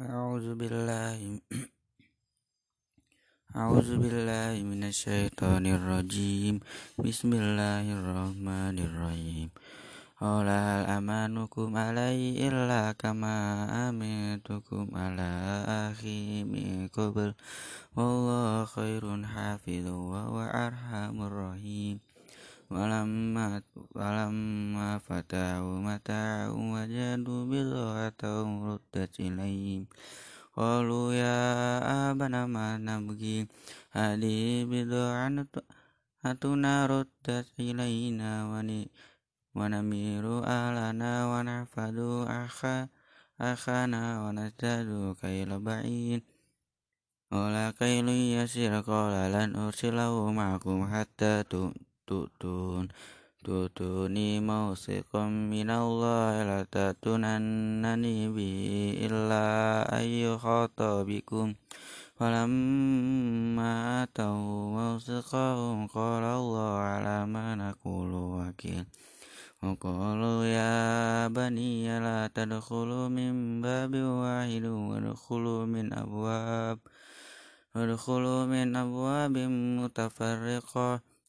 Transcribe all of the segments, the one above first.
أعوذ بالله أعوذ بالله من الشيطان الرجيم. بسم الله الرحمن الرحيم. قال هل أمانكم علي إلا كما أمنتكم على أخي من قبل؟ والله خير حافظ وهو أرحم walamma walamma fatahu mata'u wajadu bid'atahum ruddat ilaihim. Qalu ya abana ma nabghi hadi bid'atu atuna ruddat ilaina wani wanamiru alana wanafadu akha akhana wanazadu kaila ba'in Ola kailu yasir kola lan ursilahu ma'akum hatta tu تؤتون تؤتوني موثقا من الله لا تأتونني به إلا أن يحاط بكم فلما أتوا موثقهم قال الله على ما نقول وكيل وقالوا يا بني لا تدخلوا من باب واحد وادخلوا من أبواب وادخلوا من أبواب متفرقة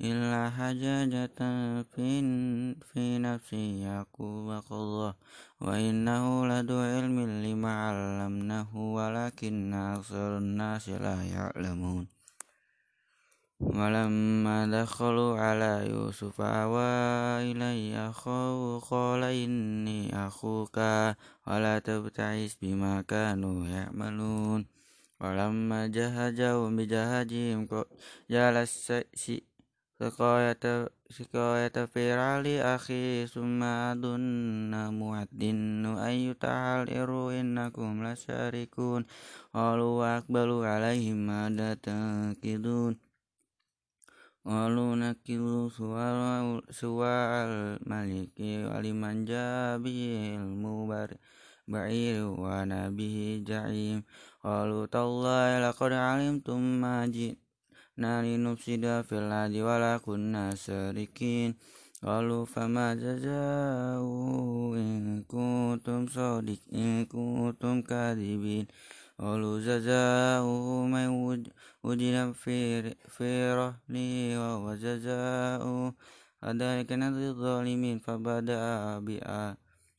إلا حجاجة في, في نفس يعقوب قضى وإنه لدو علم لما علمناه ولكن أكثر الناس لا يعلمون. ولما دخلوا على يوسف أوى إليه أخاه قال إني أخوك ولا تبتعس بما كانوا يعملون. ولما جهجوا بجهجهم جلس سقاية سقاية فرع أخي ثم أظن مؤذن أن يتعالروا إنكم لشاركون قالوا وأقبلوا عليهم ماذا تنكدون قالوا نكلوا سواء الملك ولمن جاء به المبعير وأنا به جعيم قالوا تالله لقد علمتم ما جئت لنفسد في الأرض ولا كنا سارقين قالوا فما جزاؤه إن كنتم صادق إن كنتم كاذبين قالوا جزاؤه من وجد في رهنه وهو جزاؤه كذلك نجزي الظالمين فبدأ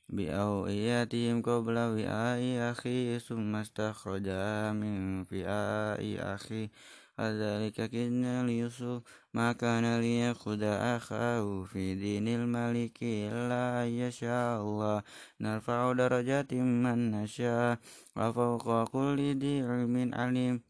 بأوئيتهم قبل وعاء أخيه ثم استخرجها من وعاء أخيه Adzalika kinna li Yusuf maka nali yakhuda akhahu fi dinil maliki la yasha Allah narfa'u darajatin man nasha wa fawqa kulli di ilmin alim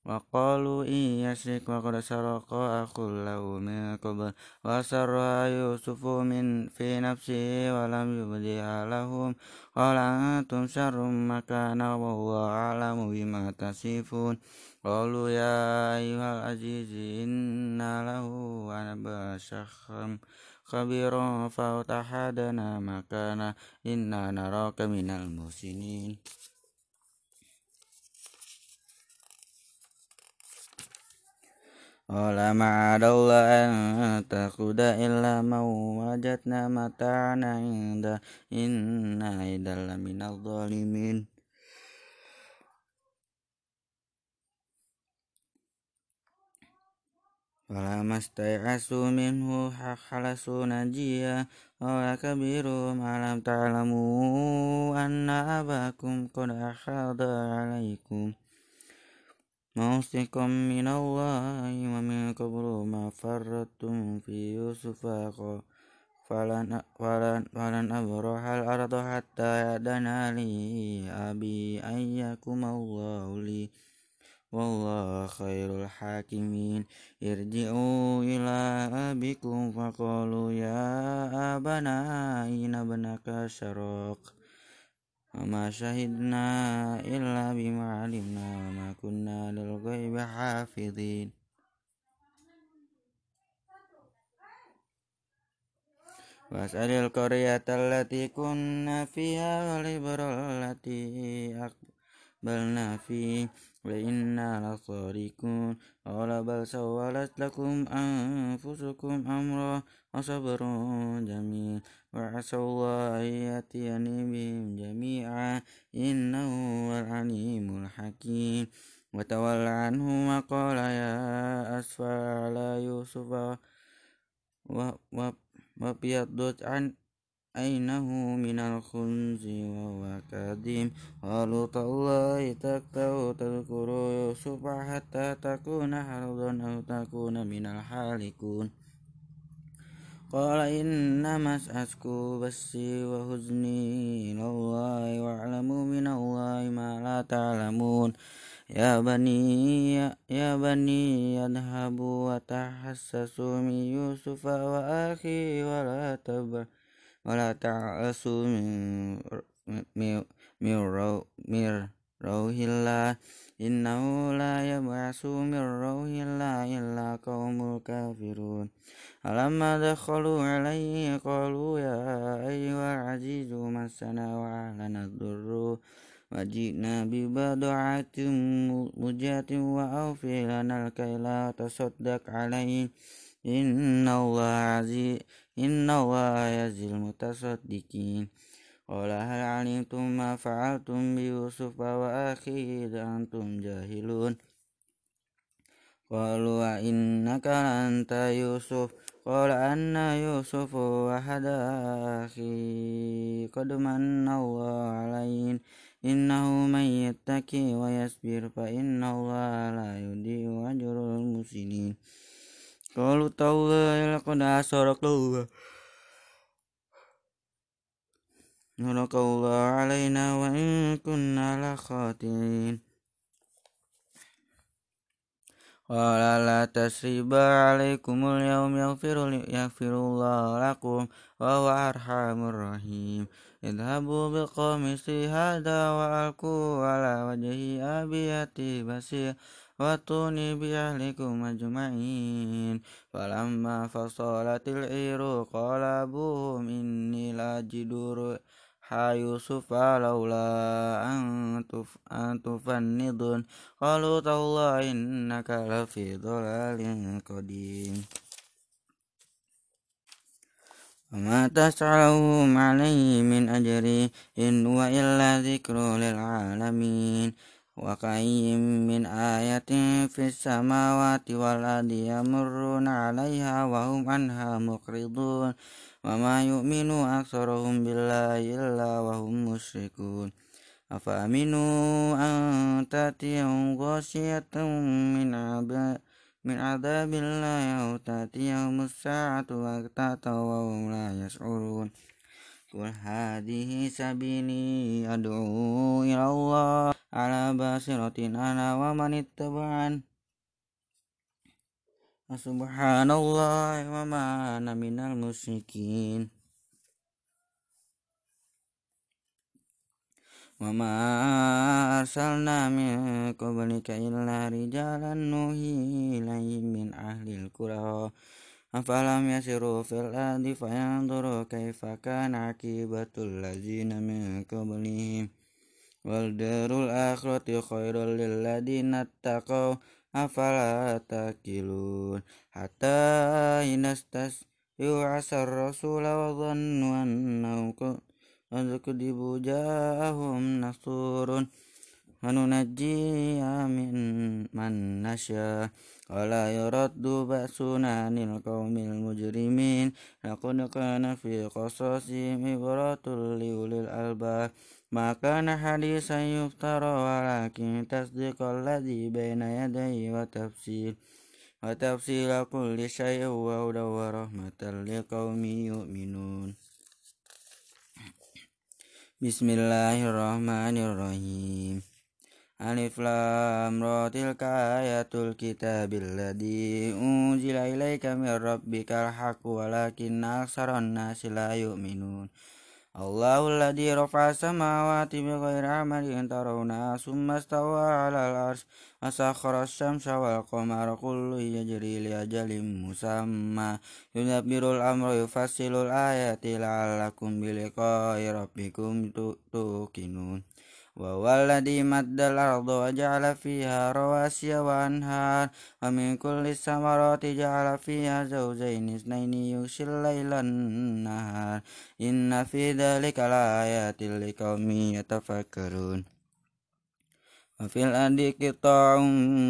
wa qalu in yashrik wa qad saraqa akhul lahu min qabl wa sarra yusufu min fi nafsihi wa lam yubdiha lahum qala antum syarrum makana wa huwa a'lamu bima tasifun Qalu ya ayyuhal aziz inna lahu wa nabasyakham khabira fautahadana makana inna naraka minal musinin. Ola ma'adallah an takuda illa ma'u wajatna mata'ana inda inna idalla minal zalimin. فلما استيأسوا منه خلصوا نجيا قال كبيرهم ألم تعلموا أن أباكم قد أخذ عليكم موثقا من الله ومن قبل ما فرطتم في يوسف فلن, فلن, فلن أبرح الأرض حتى يأذن لي أبي أن يكم الله لي والله خير الحاكمين. ارجعوا إلى أبيكم فقالوا يا أبنا إن ابنك شرق. وما شهدنا إلا بما علمنا وما كنا للغيب حافظين. واسأل القرية التي كنا فيها والعبر التي أقبلنا فيه. وإنا لصادقون. قال بل سولت لكم أنفسكم أمرا وصبر جميل. وعسى الله أن يأتيني بهم جميعا. إنه هو العليم الحكيم. وتولى عنهم وقال يا أسفى على يوسف. وابيضت عن عينه من الخنز وهو كاذب؟ قالوا تالله تكتو تذكر يوسف حتى تكون حرضا أو تكون من الحالكون قال إنما أشكو بثي وحزني إلى الله واعلموا من الله ما لا تعلمون. يا بني يا بني اذهبوا وتحسسوا من يوسف وأخيه ولا تبر ولا تعسوا من من روح الله إنه لا يبعث من روح الله إلا قوم الكافرون فلما دخلوا عليه قالوا يا أيها العزيز مسنا وأهلنا الضر وجئنا ببضعة مجاة وأوفي لنا الكيل وتصدق عليه إن الله عزيز inna wa yazil mutasaddiqin. Qala hal alimtum ma fa'altum bi Yusuf wa akhihi antum jahilun? Qalu wa innaka anta Yusuf. Qala anna Yusuf wa hada akhi. Qad manna wa alain Innahu man yattaki wa yasbir Fa inna Allah la yudhi'u ajrul musinin قالوا تالله لقد أشرك الله نرك الله علينا وإن كنا لخاطئين قال لا تسريب عليكم اليوم يغفر, يغفر الله لكم وهو أرحم الرحيم اذهبوا بقميصي هذا وألقوا على وجه أبيتي بصير واتوني بأهلكم أجمعين فلما فصلت العير قال أبوهم إني لأجد يوسف لولا أن تفندون قالوا تالله إنك لفي ضلال قديم وما تسعهم عليه من أجر إن هو إلا ذكر للعالمين وكأي من آية في السماوات والأرض يمرون عليها وهم عنها مقرضون وما يؤمن أكثرهم بالله إلا وهم مشركون. أفأمنوا أن تأتيهم غاشية من عذاب من عذاب الله أو تأتيهم الساعة بغتة وهم لا يشعرون. Qul hadhihi sabili ila Allah ala basiratin ana wa man Subhanallah wa ma ana minal musyrikin Wa ma arsalna min qablika illa rijalan nuhi ilaihim min ahlil qura أفلم يسروا في الأرض فينظروا كيف كان عاقبة الذين من قبلهم؟ والدار الآخرة خير للذين اتقوا أفلا تأكلون؟ حتى إن استيأس الرسول وظنوا أنه قد كذبوا جاءهم نصور وننجي من من نشاء. ولا يرد بأسنا عن القوم المجرمين. لقد كان في قصصهم عبرة لأولي الألباب. ما كان حديثا يفترى ولكن تصديق الذي بين يديه وتفسير وتفصيل كل شيء وهدى ورحمة لقوم يؤمنون. بسم الله الرحمن الرحيم. Alif lam ra tilka ayatul kitabil ladzi unzila ilaika min rabbikal haqq walakinna aktsaran nasi la yu'minun. Allahul ladzi rafa'a samawati bighairi amalin tarawna summa stawa 'alal arsy wasakhara asy-syamsa wal qamara kullun yajri li ajalin musamma. Yunabbirul amra yufassilul ayati la'allakum bi liqa'i rabbikum tuqinun. وهو الذي مد الأرض وجعل فيها رواسي وأنهار ومن كل الثمرات جعل فيها زوجين اثنين يغشي الليل النهار إن في ذلك لآيات لقوم يتفكرون وفي الأرض قطاع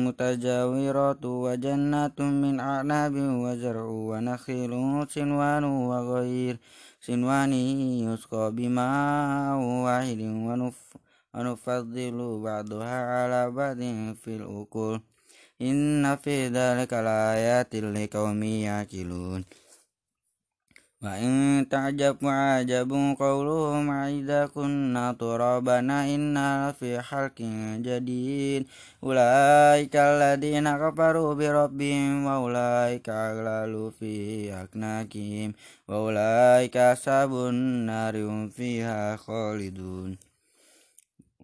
متجاورات وجنات من أعناب وزرع ونخيل سنوان وغير سنوان يسقى بماء واحد ونف ونفضل بعضها على بعض في الأكل إن في ذلك لآيات لقوم يعقلون وإن تعجب وعجب قولهم إذا كنا ترابنا إنا لفي خلق جديد أولئك الذين كفروا بربهم وأولئك أغلال في أكناكهم وأولئك أصحاب النار هم فيها خالدون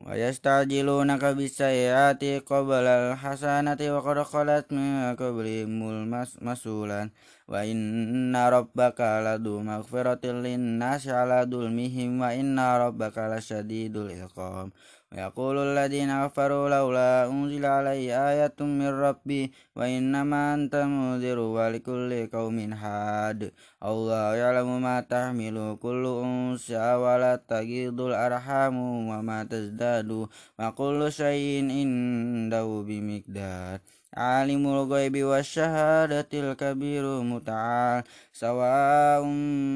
ويستعجلونك بالسيئات قبل الحسنة وقد خلت من قبلهم المسولا وإن ربك لذو مغفرة للناس على ظلمهم وإن ربك لشديد العقاب ويقول الذين كفروا لولا أنزل علي آية من ربي وإنما أنت منذر ولكل قوم حاد الله يعلم ما تحمل كل أنثى ولا تجد الأرحام وما تزداد وكل شيء عنده بمقدار Alimul ghaibi wasyahadatil kabiru muta'al Sawa'um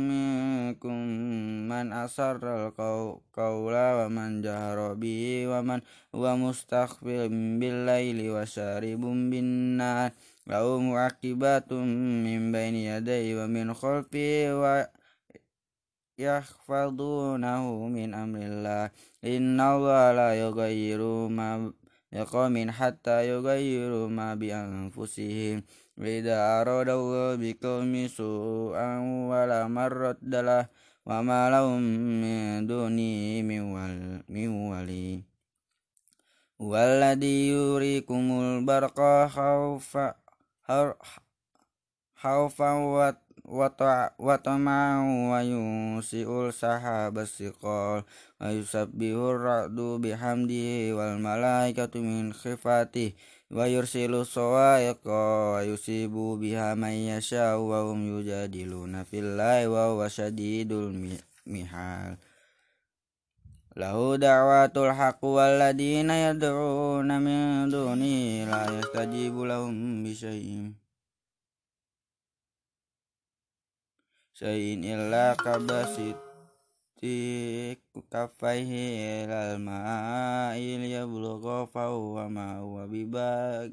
minkum man asarral qawla wa man jahrobi waman wa man huwa mustakhfim bil laili wa syaribum bin nar Lahu min baini yadai wa min khalfihi wa yakhfadunahu min amrillah Inna Allah la yugayiru ma liqaumin hatta yughayyiru ma bi anfusihim wa idza arada Allah bi qaumi su'an wa la marrat wa ma lahum min duni min wal min wali yurikumul barqa watamau wa yusiul sahabas siqal wa yusabbihur ra'du bihamdihi wal malaikatu min khifati. Wa yursilu sawa'iqa wa yusibu biha man yasha wa hum yujadiluna fillahi wa huwa syadidul mihal. Lahu da'watul haqq walladina yad'una min duni la yastajibu lahum bisyai'in Sayin illa kabasiti kafaihi ilal ma'il ya fahuwa ma wa ma'u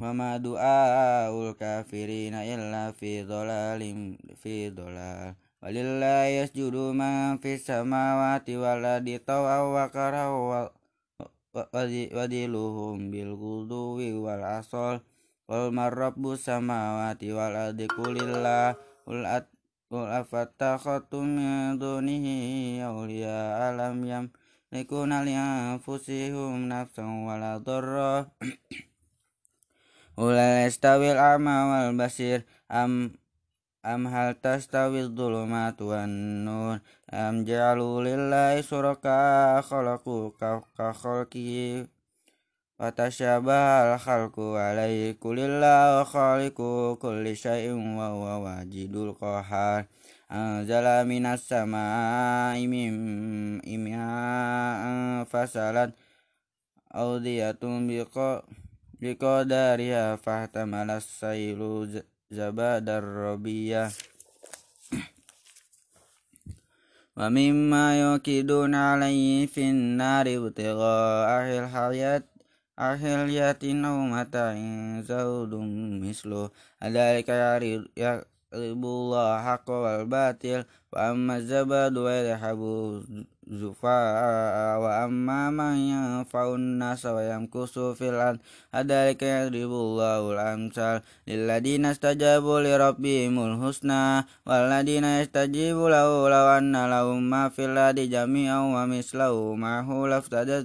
wa ma du'aul kafirina illa fi dhalalim fi dhalal walillahi yasjudu man fi samawati wal taw'a wa wa wadiluhum bil ghuduwi wal asol. Qul marabbus samawati wal ardi qulillah ul at qul afattakhatum min dunihi awliya alam yam likuna lianfusihum nafsan wala dharra Ulal istawil ama wal basir? Am Am hal tastawil dhulumatu wan nur? Am ja'alu lillahi suraka khalaqu ka khalqihi خلقوا كخلقه وتشابه الخلق عليه كل الله خالق كل شيء وهو واجد القهار أنزل من السماء من ماء فسلت أودية بقدرها فاحتمل السيل زباد الربية ومما يوكدون عليه في النار ابتغاء الحياة ahilyatin mata in zaudum mislu adalika ya ribullah haqqa wal batil wa amma zabadu wa habu zufa wa amma man yanfa'un nas wa yamkusu fil ad adalika yadribullahu ul amsal lil ladina istajabu li rabbihimul husna wal ladina yastajibu lahu lawanna lahum ma fil adi jami'an wa mislahu ma hu laftadat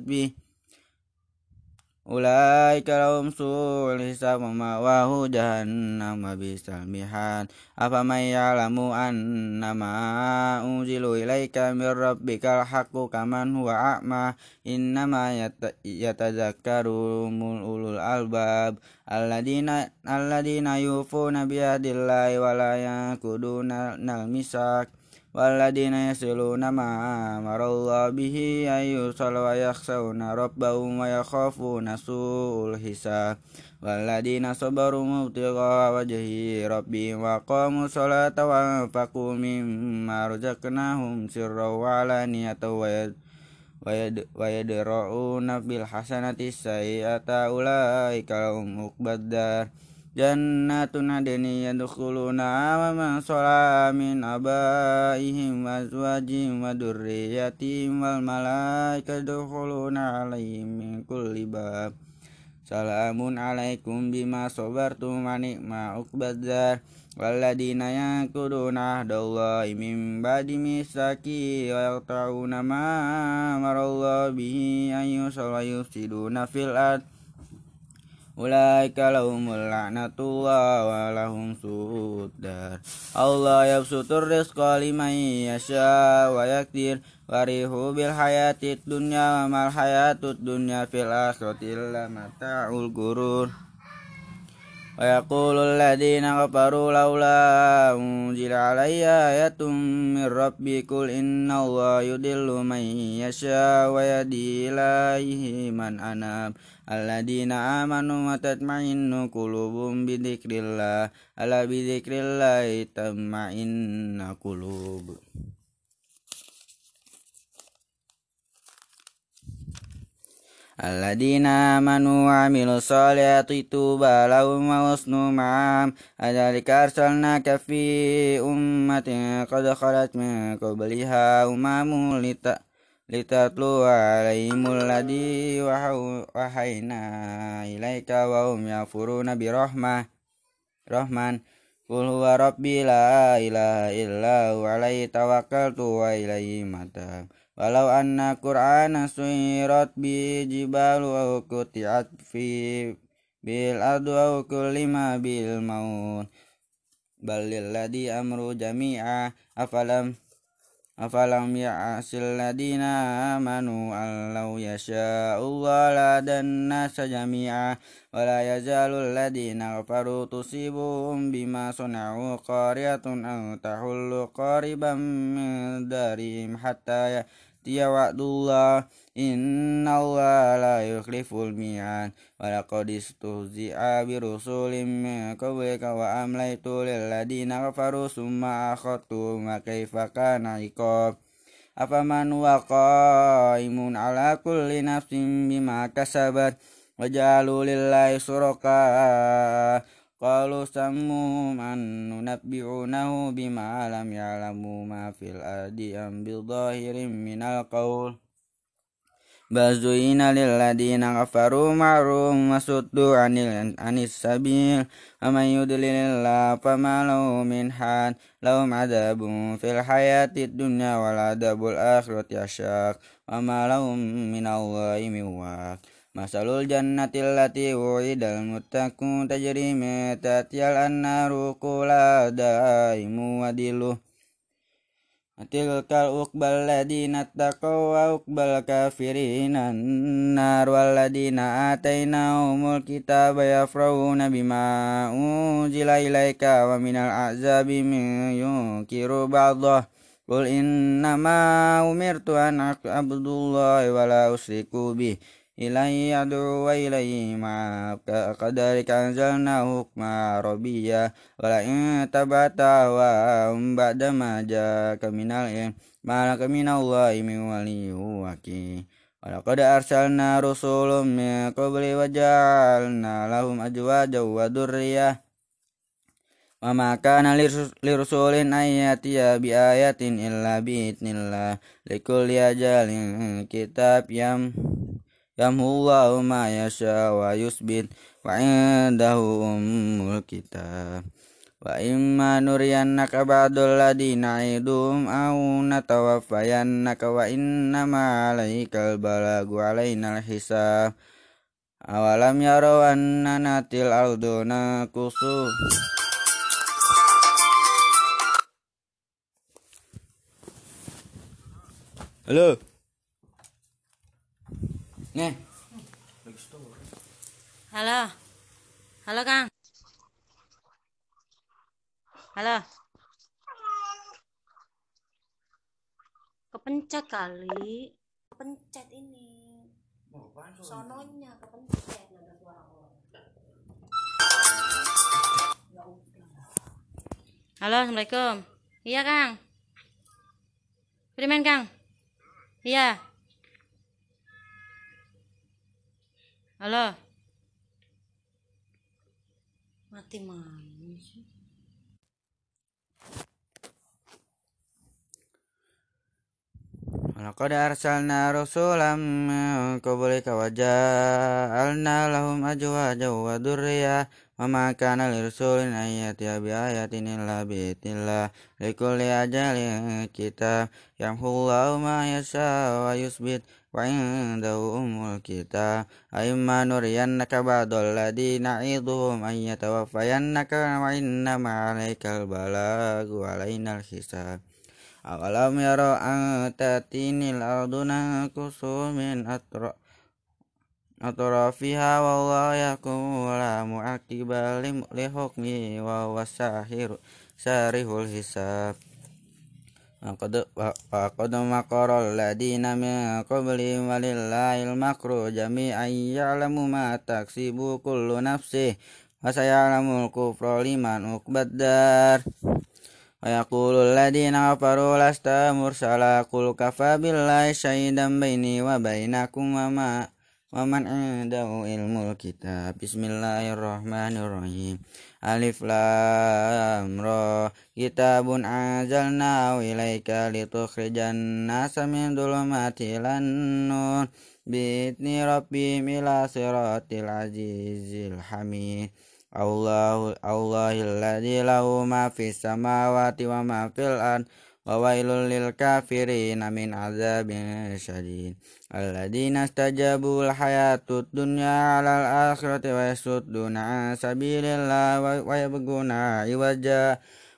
Ulai kalaum sul hisab wa ma'wahu jahannam wa bisal mihad. Afa may ya'lamu anna ma unzilu ilaika mir rabbikal haqqu kaman huwa a'ma Innama yatazakkaru ulul albab. Alladina alladina yufuna biadillahi wa la yakuduna nal misak. والذين يصلون ما أمر الله به أن يوصل ويخشون ربهم ويخافون سوء الحساب والذين صبروا ابتغاء وجه ربهم وقاموا الصلاة وأنفقوا مما رزقناهم سرا وعلانية ويدرؤون بالحسنة السيئة أولئك لهم عقبى الدار jannatun adni yadkhuluna man sala min abaihim wa azwajihim wa dhurriyyatihim wal malaikatu yadkhuluna alaihim min kulli bab salamun alaikum bima sabartum wa ni'ma uqbadzar walladina yakuduna ahdallahi min ba'di misaki wa yakta'una ma amarallahu bihi ayyusala yusiduna fil ardh Ulaika lahumul la'natullah wa lahum su'uddar Allah yabsutur rizqa liman yasha wa yaktir. Warihu bil hayatid dunya wa mal hayatud dunya fil akhirati illa mata'ul gurur ويقول الذين كفروا لولا أنزل علي آية من ربي قل إن الله يضل من يشاء ويهدي إليه من أناب الذين آمنوا وتطمئن قلوبهم بذكر الله ألا بذكر الله تطمئن قلوب الذين آمنوا وعملوا الصالحات طوبى لهم وحسن معام أذلك أرسلناك في أمة قد خلت من قبلها أمم لتتلو عليهم الذي وحينا إليك وهم يغفرون برحمة رحمن قل هو ربي لا إله إلا هو عليه توكلت وإليه متاب walau anna qur'ana suyirat bi jibalu aw kutiat fi bil adu aw kullima bil maut. Balil ladhi amru jami'a afalam afalam ya'asil ladina amanu allau yasha'ullah la dan nasa jami'a wala yazalul ladina kafaru tusibuhum bima suna'u qaryatun aw tahullu qariban min darihim hatta ya يأتي وعد الله إن الله لا يخلف الميعاد ولقد استهزئ برسول من قبلك وأمليت للذين كفروا ثم أخذتهم وكيف كان عقاب أفمن هو قائم على كل نفس بما كسبت وجعلوا لله شركاء قالوا سموا من ننبئونه بما لم يعلموا ما في الأرض أم بظاهر من القول. بل زين للذين كفروا معروم وصدوا عن, عن السبيل. ومن يضلل الله فما له من حال. لهم عذاب في الحياة الدنيا والعذاب الآخرة أشاق وما لهم من الله من واق. Masalul jannati allati wu'idal muttaqun tajri min tahtihal annaru kula daimu wadilu Tilkal uqbal ladina taqaw wa uqbal kafirina nar walladina atainahumul kitaba yafrawuna bima unzila ilaika wa minal azabi min yunkiru ba'dah Qul innama umirtu an abdullahi wa la usriku bih إليه يدعو وإليه مآب كذلك أنزلنا حكما عربيا ولئن تبعت أهواءهم بعدما جاءك من العلم ما لك من الله من ولي وكيل ولقد أرسلنا رسول من قبل وجعلنا لهم أزواجا وذرية وما كان لرسول أن يأتي بآية إلا بإذن الله لكل أجل كتاب يم yamhullahu ma yasha wa yusbit wa indahu ummul kitab. Wa imma nuriyannaka ba'dul ladina idum aw natawaffayannaka wa innama alaikal balagu alainal hisab. Awalam yarau anna natil ardu nakusu. Halo. Nih. Halo. Halo, Kang. Halo. Kepencet kali. Kepencet ini. Sononya kepencet ada suara Halo, Assalamualaikum. Iya, Kang. Beriman, Kang. Iya. Halo. Mati main sih. Laqad arsalna rasulam min qablika wa ja'alna lahum azwajan wa dhurriyyah wa ma kana lirasulin an yatiya bi ayatin illa bi idznillah likulli ajalin kitab yamhullahu ma yasha wa yusbit wa indahu umul kitab aimma nuriyannaka ba'dal ladina na'iduhum an yatawaffayannaka wa inna ma alaikal balagu alaina hisab awalam yara an tatinil arduna kusumin atra atrafiha wallahu yakum la mu'aqiba li hukmi wa huwa sarihul hisab Qad qad makara alladina min qablihim walillahil makru jami'an ya'lamu ma taksibu kullu nafsih wa sayalamul kufra liman uqbad dar. Wa yaqulu alladina kafaru lasta mursala qul kafa billahi syahidan baini wa bainakum Waman indahu ilmu kitab. Bismillahirrahmanirrahim. Alif lam ra. Kitabun anzalnahu ilaika litukhrijan nasa min dhulumati lan nur. Bi'idni rabbi ila siratil azizil hamid. Allahu Allahilladzi lahu ma fis samawati wa ma fil wa wailul lil kafirin min azabin syadid alladzina istajabu hayatud dunya alal akhirati wa yasudduna an sabilillah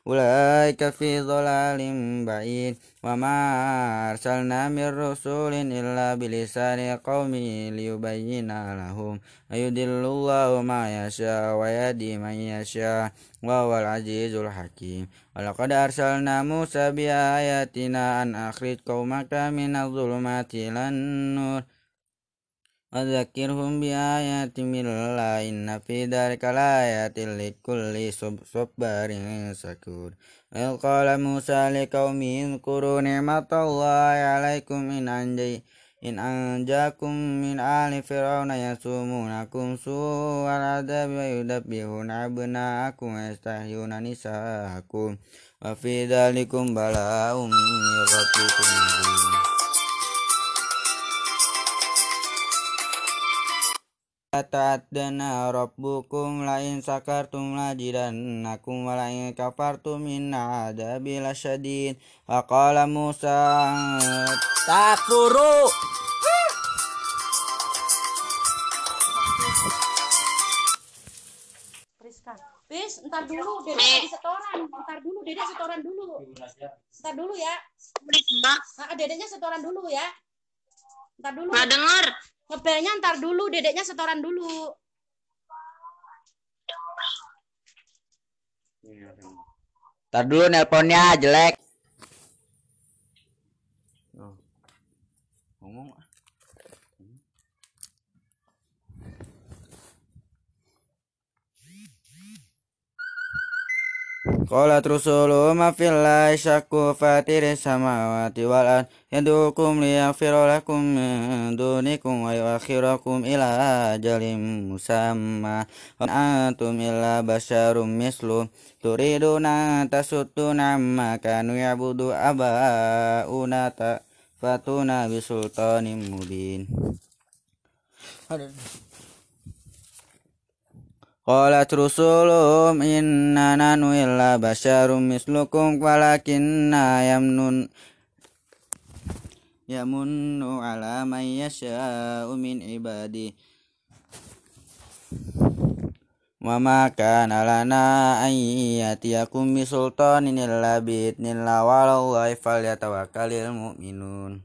wa yabghuna iwaja ulaika fi dhalalin ba'id wa ma arsalna min rasulin illa bilisani qaumi liyubayyina lahum ayudillullahu ma yasha wa yadi man yasha wa huwal azizul hakim wa laqad arsalna Musa bi ayatina Wadzakirhum bi ayati milla inna fi dhalika layatin likulli sabarin syakur. Qala Musa liqaumi kuru ni'matallahi 'alaikum in anjay in anjakum min ali fir'auna yasumunakum su'al adab wa yudabbihuna abna'akum wa yastahyuna nisa'akum wa fi dhalikum bala'um min ata'adana rabbukum la in sakartum la jidannakum wa la in kafartum minna adabila syadid wa qala Musa takfuru Bis, ntar dulu, Dede eh. setoran. Ntar dulu, Dede setoran dulu. Ntar dulu ya. Mbak. Dedenya setoran dulu ya. Ntar dulu. Nggak denger. Ngebelnya ntar dulu, dedeknya setoran dulu. Ntar dulu nelponnya jelek. Ngomong. Qalat rusuluhum fillahi syakku fatiris samawati wal ard yadukum liyaghfira lakum min dunikum wa yuakhirakum ila ajalin musamma. Wa antum illa basyarum mislu turiduna tasuttuna amma kanu ya'budu aba'una fatuna bisultanin mubin. Qalat rusuluhum inna nanu illa basyarum mislukum walakinna yamnun yamunnu ala man yasha'u min ibadi. Wa ma kana lana an yatiyakum bisultanin illa bi'idnillah wa 'alallahi falyatawakkalul mu'minun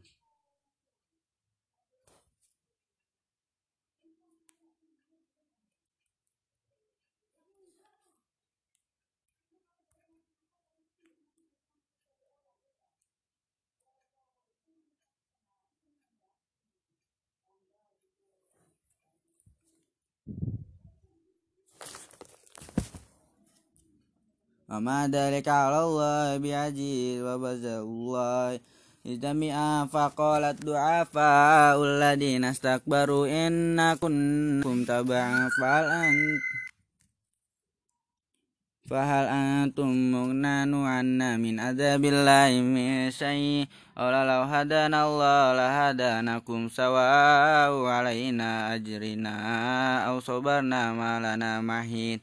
وما ذلك على الله بعزيز وبزأ الله اجتمعا فقالت ضعفاء الذين استكبروا إنا كنكم تبعا فهل أنتم فهل أنتم مغنان عنا من عذاب الله من شيء قال لو هدانا الله لهدانكم سواء علينا أجرنا أو صبرنا ما لنا محيط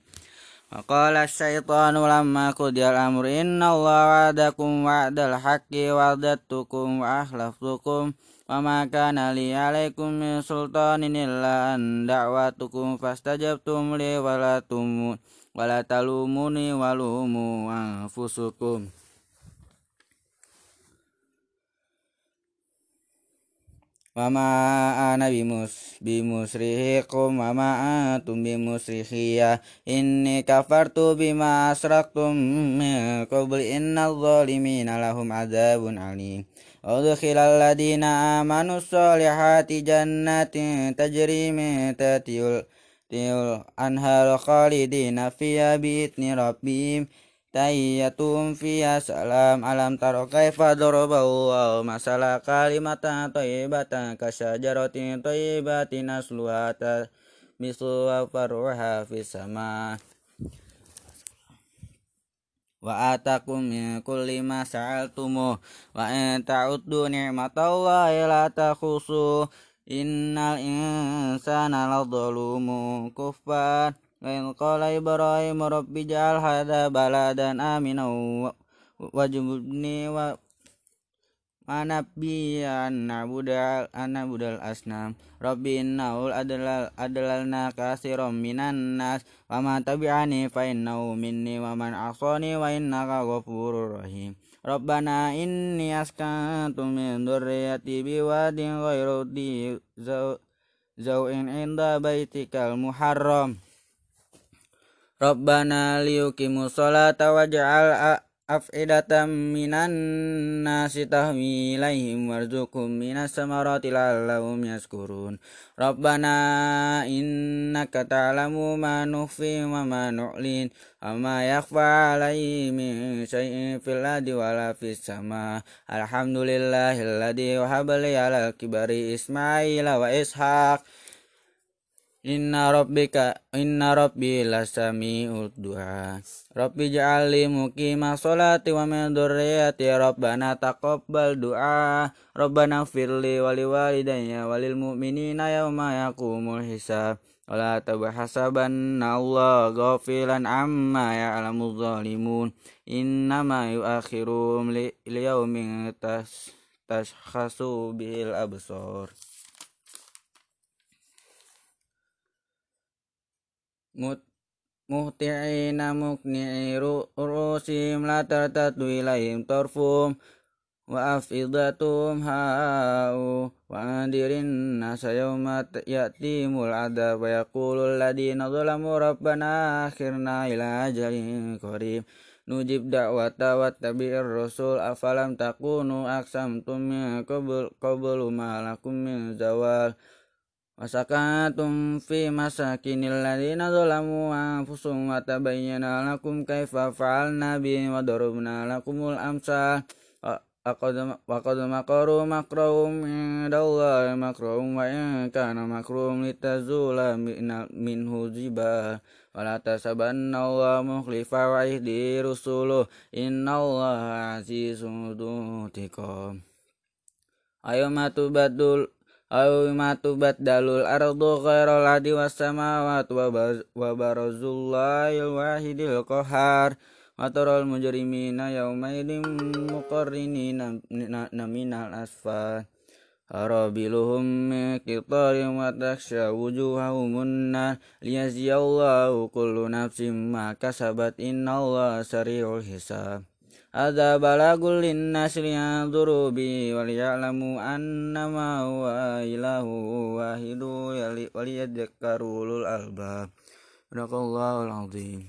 وقال الشيطان لما قضي الأمر إن الله وعدكم وعد الحق وعدتكم وأخلفتكم وما كان لي عليكم من سلطان إلا أن دعوتكم فاستجبتم لي ولا تمون ولا تلوموني ولوموا أنفسكم Mama ana bimus bimusrihikum wama antum bimusrihiya inni kafartu bima asraktum min qabli. Inna adh-dhalimina lahum adzabun alim. Udkhilal ladina amanu solihati jannatin tajri min tiul tiyul anharu khalidina fiya bi'itni rabbihim. Tayyatum fiya salam alam taro kaifa dorobahu wa masala kalimata toibatan kasyajarotin atau asluhata mislu misuwa faruha fisama wa atakum min kulli ma sa'altumu wa in ta'uddu ni'matallahi la takhusu. Innal insana ladzalumun kufar lain qala Ibrahim rabbi ja'al hadha baladan amina wajubni wa Manabi anabudal anabudal asnam. Rabbi innaul adlal adlalna kasirum minan nas. Wa ma tabi'ani fa innahu minni wa man asani wa innaka ghafurur rahim. Rabbana inni askantu min dhurriyyati biwadin ghairu dhi zawin inda baitikal muharram. Rabbana liyukimu sholata waj'al af'idatan minan nasi tahwi ilaihim warzuqhum minas samarati la'allahum yaskurun Rabbana innaka ta'lamu ma nukhfi wa ma nu'lin wa ma yakhfa min syai'in fil ardi wala fis sama. Alhamdulillahilladzi wahaba li kibari Ismaila wa Ishaq Inna rabbika inna rabbi lasami'ud du'a. Rabbi ja'alli muqima sholati wa min dzurriyyati rabbana taqabbal du'a. Rabbana firli wa liwalidayya walil mu'minina yawma yaqumul hisab. Wala tabhasabanna Allah ghafilan amma ya'lamu zalimun. Innama yu'akhiruhum li yawmin tashkhasu bil absar mut muhti'ina mukni'i ru'usim la tartatu ilaihim tarfum wa afidatum ha'u wa andirin nasa yawma ya'timul adab wa yaqulu alladhina zalamu rabbana akhirna ila ajalin qarib. Nujib da'wata wa tabi'ir rasul afalam takunu qablu ma lakum min zawal وسكنتم في مساكن الذين ظلموا أنفسهم وتبين لكم كيف فعلنا بهم وضربنا لكم الأمثال وقد مكروا مكرهم عند الله مكرهم وإن كان مكرهم لتزول منه جبال ولا تحسبن الله مخلف وعده رسوله إن الله عزيز ذو انتقام أيما تبدل أو ما تبدل الأرض غير الأرض والسماوات وبرز الله الواحد القهار وترى المجرمين يومئذ مقرنين من الأسفل أرابلهم من قطار وتخشى وجوههم النار ليجزي الله كل نفس ما كسبت إن الله سريع الحساب Ada balagul linnas liyadhuru bi waliya'lamu annama huwa ilahu wahidu waliyadzakkarulul albab. Sadaqallahul azim.